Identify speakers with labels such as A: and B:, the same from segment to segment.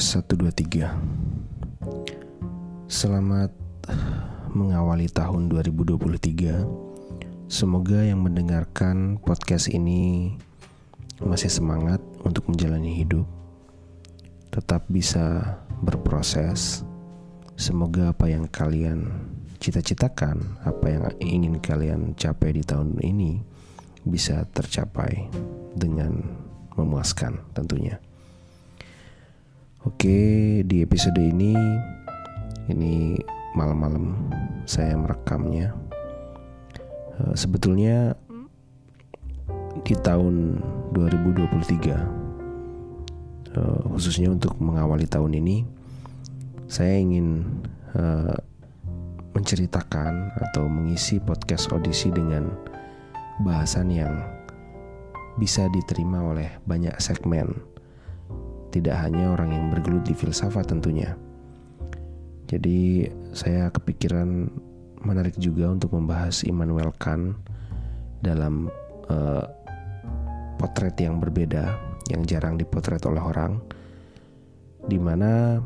A: Tes 1 2 3 Selamat mengawali tahun 2023 Semoga yang mendengarkan podcast ini masih semangat untuk menjalani hidup Tetap bisa berproses. Semoga apa yang kalian cita-citakan Apa yang ingin kalian capai di tahun ini Bisa tercapai dengan memuaskan tentunya Oke, di episode ini ini malam-malam saya merekamnya. Eh, sebetulnya di tahun 2023 eh, khususnya untuk mengawali tahun ini saya ingin eh, menceritakan atau mengisi podcast audisi dengan bahasan yang bisa diterima oleh banyak segmen tidak hanya orang yang bergelut di filsafat tentunya. Jadi saya kepikiran menarik juga untuk membahas Immanuel Kant dalam uh, potret yang berbeda yang jarang dipotret oleh orang di mana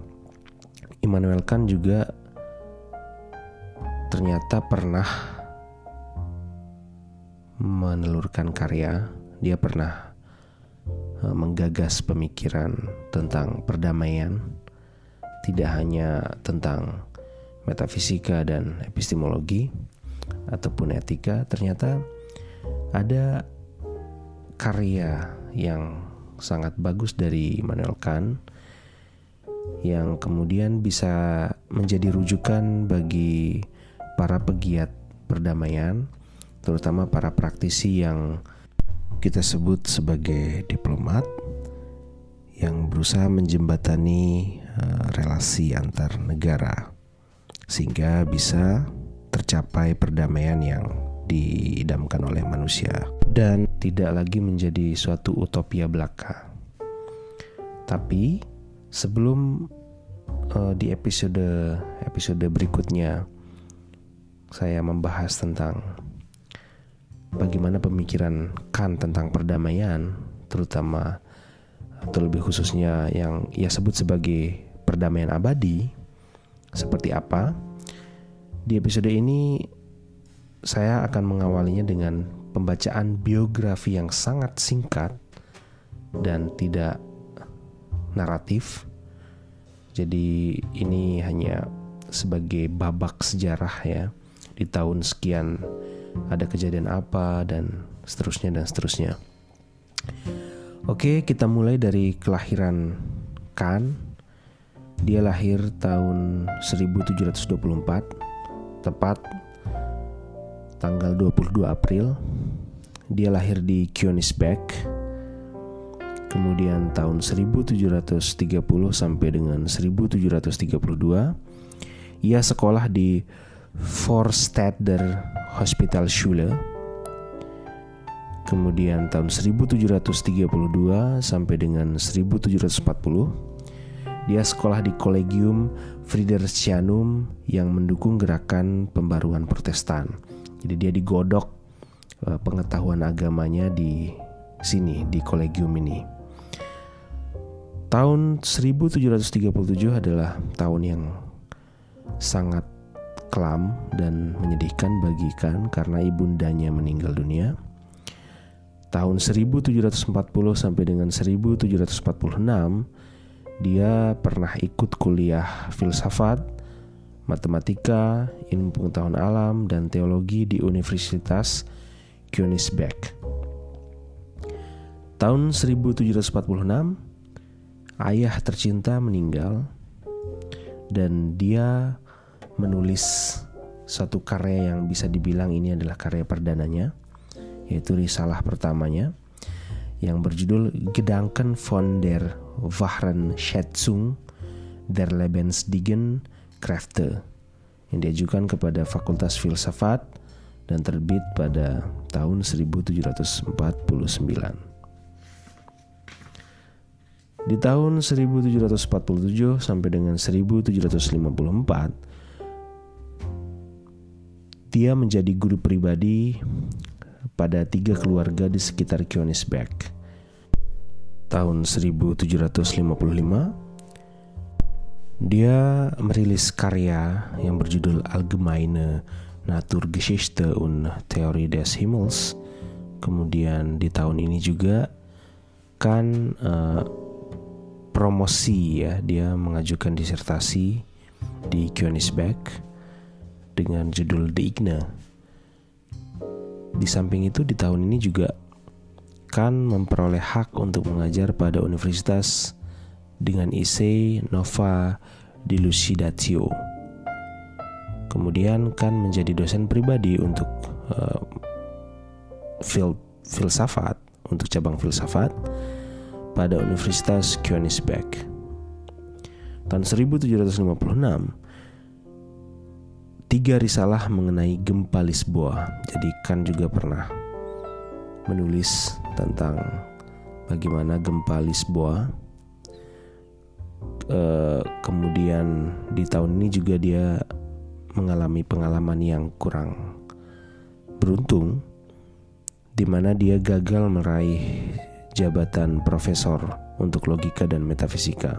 A: Immanuel Kant juga ternyata pernah menelurkan karya dia pernah menggagas pemikiran tentang perdamaian, tidak hanya tentang metafisika dan epistemologi ataupun etika, ternyata ada karya yang sangat bagus dari Immanuel Kant yang kemudian bisa menjadi rujukan bagi para pegiat perdamaian, terutama para praktisi yang kita sebut sebagai diplomat yang berusaha menjembatani uh, relasi antar negara sehingga bisa tercapai perdamaian yang diidamkan oleh manusia dan tidak lagi menjadi suatu utopia belaka. Tapi sebelum uh, di episode episode berikutnya saya membahas tentang bagaimana pemikiran Kant tentang perdamaian, terutama atau lebih khususnya yang ia sebut sebagai perdamaian abadi, seperti apa? Di episode ini saya akan mengawalinya dengan pembacaan biografi yang sangat singkat dan tidak naratif. Jadi ini hanya sebagai babak sejarah ya di tahun sekian ada kejadian apa dan seterusnya dan seterusnya. Oke, kita mulai dari kelahiran Khan. Dia lahir tahun 1724, tepat tanggal 22 April. Dia lahir di Königsberg. Kemudian tahun 1730 sampai dengan 1732 ia sekolah di Forstadter Hospitalschule. Kemudian tahun 1732 sampai dengan 1740 dia sekolah di Collegium Fridericianum yang mendukung gerakan pembaruan Protestan. Jadi dia digodok eh, pengetahuan agamanya di sini di Collegium ini. Tahun 1737 adalah tahun yang sangat kelam dan menyedihkan bagi Kan karena ibundanya meninggal dunia. Tahun 1740 sampai dengan 1746 dia pernah ikut kuliah filsafat, matematika, ilmu pengetahuan alam dan teologi di Universitas Königsberg. Tahun 1746 ayah tercinta meninggal dan dia menulis satu karya yang bisa dibilang ini adalah karya perdananya yaitu risalah pertamanya yang berjudul Gedanken von der wahren Schätzung der Lebensdigen Kräfte yang diajukan kepada Fakultas Filsafat dan terbit pada tahun 1749. Di tahun 1747 sampai dengan 1754 dia menjadi guru pribadi pada tiga keluarga di sekitar Königsberg. Tahun 1755, Dia merilis karya yang berjudul Allgemeine Naturgeschichte und Theorie des Himmels. Kemudian di tahun ini juga kan uh, promosi ya, dia mengajukan disertasi di Königsberg dengan judul De Igna. Di samping itu di tahun ini juga kan memperoleh hak untuk mengajar pada universitas dengan IC Nova Dilucidatio. Kemudian kan menjadi dosen pribadi untuk uh, fil filsafat, untuk cabang filsafat pada Universitas Königsberg. Tahun 1756, tiga risalah mengenai gempa Lisboa. Jadi kan juga pernah menulis tentang bagaimana gempa Lisboa uh, kemudian di tahun ini juga dia mengalami pengalaman yang kurang beruntung di mana dia gagal meraih jabatan profesor untuk logika dan metafisika.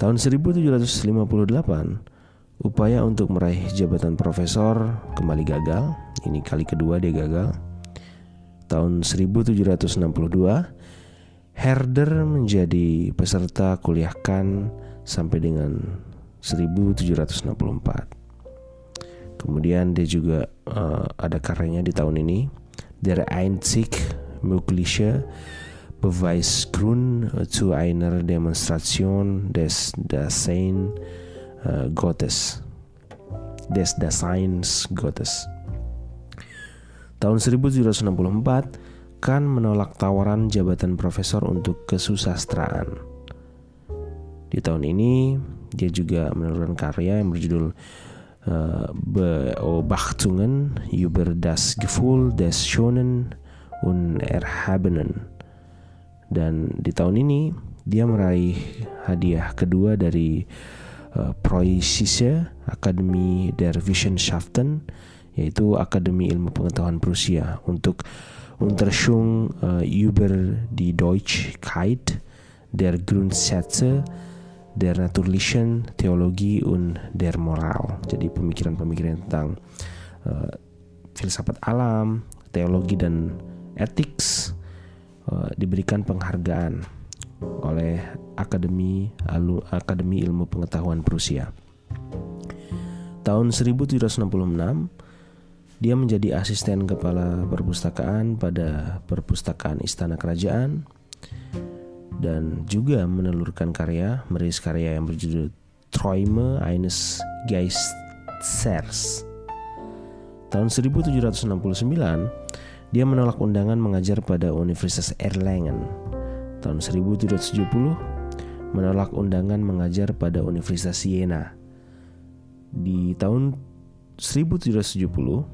A: Tahun 1758, upaya untuk meraih jabatan profesor kembali gagal. Ini kali kedua dia gagal. Tahun 1762, Herder menjadi peserta kuliah Kan sampai dengan 1764. Kemudian dia juga uh, ada karyanya di tahun ini, Der Einzig mögliche Beweisgrund zu einer Demonstration des Dasein uh, Gottes. Des Daseins Gottes. Tahun 1764, Kan menolak tawaran jabatan profesor untuk kesusastraan. Di tahun ini, dia juga menurunkan karya yang berjudul uh, Beobachtungen über das Gefühl des Schönen und Erhabenen. Dan di tahun ini, dia meraih hadiah kedua dari Preußische Akademie der Wissenschaften, yaitu Akademi Ilmu Pengetahuan Prusia untuk Untersuchung uh, über die Deutschkeit der Grundsätze der natürlichen Theologie und der Moral. Jadi pemikiran-pemikiran tentang uh, filsafat alam, teologi dan etik uh, diberikan penghargaan oleh Akademi Alu, Akademi Ilmu Pengetahuan Prusia. Tahun 1766 dia menjadi asisten kepala perpustakaan pada perpustakaan Istana Kerajaan dan juga menelurkan karya, merilis karya yang berjudul Träume eines Geisters. Tahun 1769, dia menolak undangan mengajar pada Universitas Erlangen. Tahun 1770, menolak undangan mengajar pada Universitas Siena. Di tahun 1770,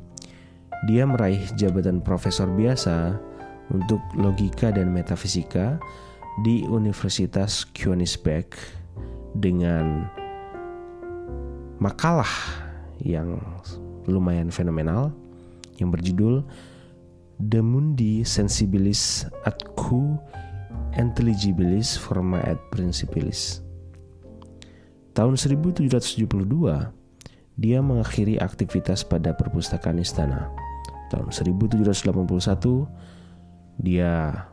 A: dia meraih jabatan profesor biasa untuk logika dan metafisika di Universitas Königsberg dengan makalah yang lumayan fenomenal yang berjudul De Mundi Sensibilis Atque Intelligibilis Forma et Principilis. Tahun 1772, dia mengakhiri aktivitas pada perpustakaan istana tahun 1781 dia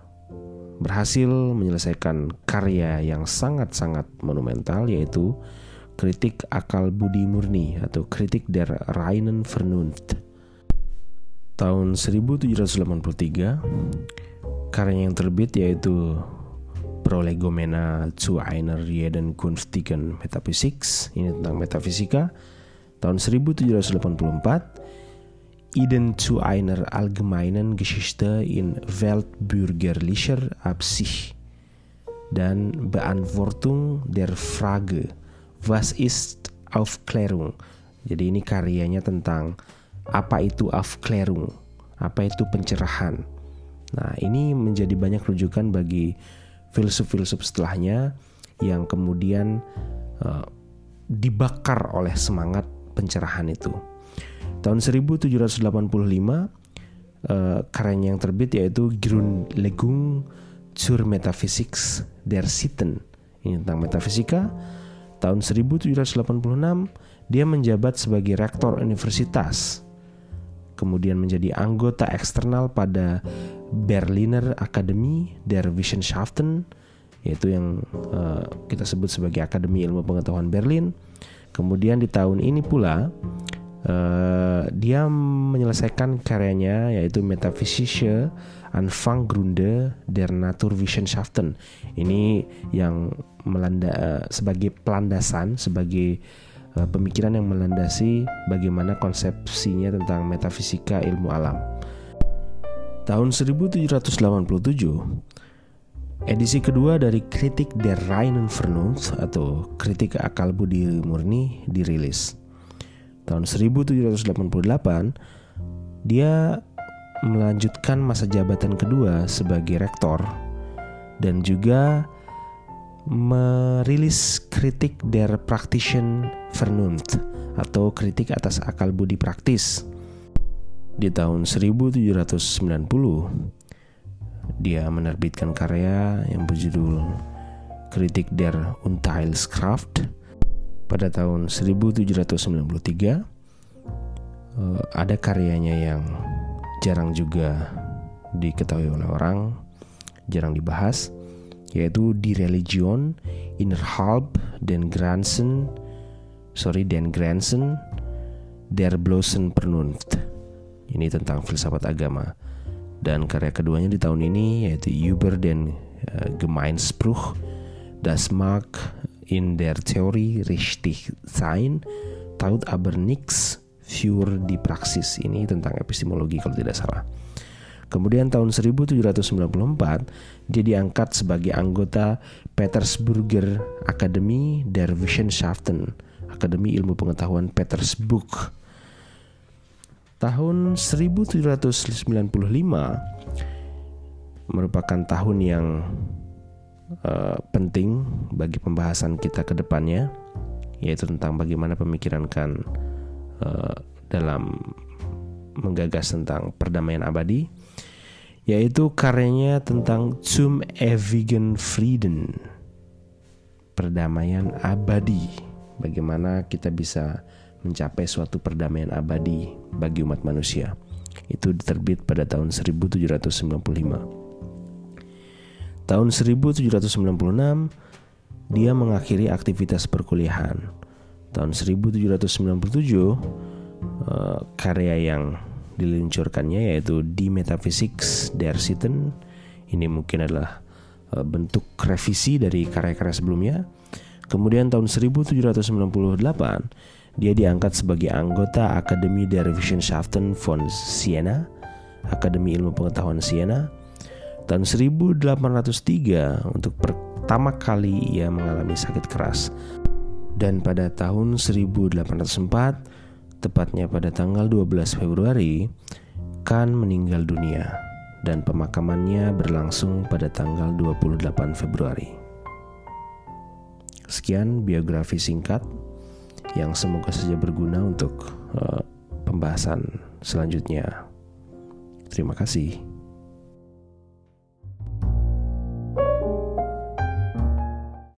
A: berhasil menyelesaikan karya yang sangat-sangat monumental yaitu Kritik Akal Budi Murni atau Kritik der Reinen Vernunft. Tahun 1783 karya yang terbit yaitu Prolegomena zu einer jeden Kunstigen Metaphysics ini tentang metafisika tahun 1784 Iden zu einer allgemeinen Geschichte in weltbürgerlicher Absicht dan Beantwortung der Frage Was ist Aufklärung? Jadi ini karyanya tentang apa itu Aufklärung, apa itu pencerahan. Nah ini menjadi banyak rujukan bagi filsuf-filsuf setelahnya yang kemudian uh, dibakar oleh semangat pencerahan itu. Tahun 1785 uh, karyanya yang terbit yaitu Grundlegung zur Metaphysics der Sitten. Ini tentang metafisika. Tahun 1786 dia menjabat sebagai rektor universitas. Kemudian menjadi anggota eksternal pada Berliner Akademie der Wissenschaften yaitu yang uh, kita sebut sebagai Akademi Ilmu Pengetahuan Berlin. Kemudian di tahun ini pula uh, dia menyelesaikan karyanya yaitu Metaphysische Anfanggründe der Naturwissenschaften. Ini yang melanda uh, sebagai pelandasan sebagai uh, pemikiran yang melandasi bagaimana konsepsinya tentang metafisika ilmu alam. Tahun 1787 Edisi kedua dari Kritik der Reinen Vernunft atau Kritik Akal Budi Murni dirilis. Tahun 1788, dia melanjutkan masa jabatan kedua sebagai rektor dan juga merilis Kritik der Praktischen Vernunft atau kritik atas akal budi praktis. Di tahun 1790, dia menerbitkan karya yang berjudul Kritik der Unteilskraft pada tahun 1793. Eh, ada karyanya yang jarang juga diketahui oleh orang, jarang dibahas, yaitu Die Religion innerhalb den Grenzen, sorry den Grenzen der bloßen Vernunft. Ini tentang filsafat agama. Dan karya keduanya di tahun ini yaitu Über den uh, Gemeinspruch Das mag in der Theorie richtig sein taut aber nix für die Praxis. Ini tentang epistemologi kalau tidak salah. Kemudian tahun 1794 dia diangkat sebagai anggota Petersburger Akademie der Wissenschaften, Akademi Ilmu Pengetahuan Petersburg Tahun 1795 merupakan tahun yang uh, penting bagi pembahasan kita ke depannya yaitu tentang bagaimana pemikiran kan uh, dalam menggagas tentang perdamaian abadi yaitu karyanya tentang Zum ewigen Frieden perdamaian abadi. Bagaimana kita bisa mencapai suatu perdamaian abadi bagi umat manusia. Itu diterbit pada tahun 1795. Tahun 1796 dia mengakhiri aktivitas perkuliahan. Tahun 1797 eh, karya yang diluncurkannya yaitu di Metaphysics der Sitten. Ini mungkin adalah eh, bentuk revisi dari karya-karya sebelumnya. Kemudian tahun 1798 dia diangkat sebagai anggota Akademi der von Siena, Akademi Ilmu Pengetahuan Siena. Tahun 1803 untuk pertama kali ia mengalami sakit keras. Dan pada tahun 1804, tepatnya pada tanggal 12 Februari, Kan meninggal dunia dan pemakamannya berlangsung pada tanggal 28 Februari. Sekian biografi singkat yang semoga saja berguna untuk uh, pembahasan selanjutnya. Terima kasih.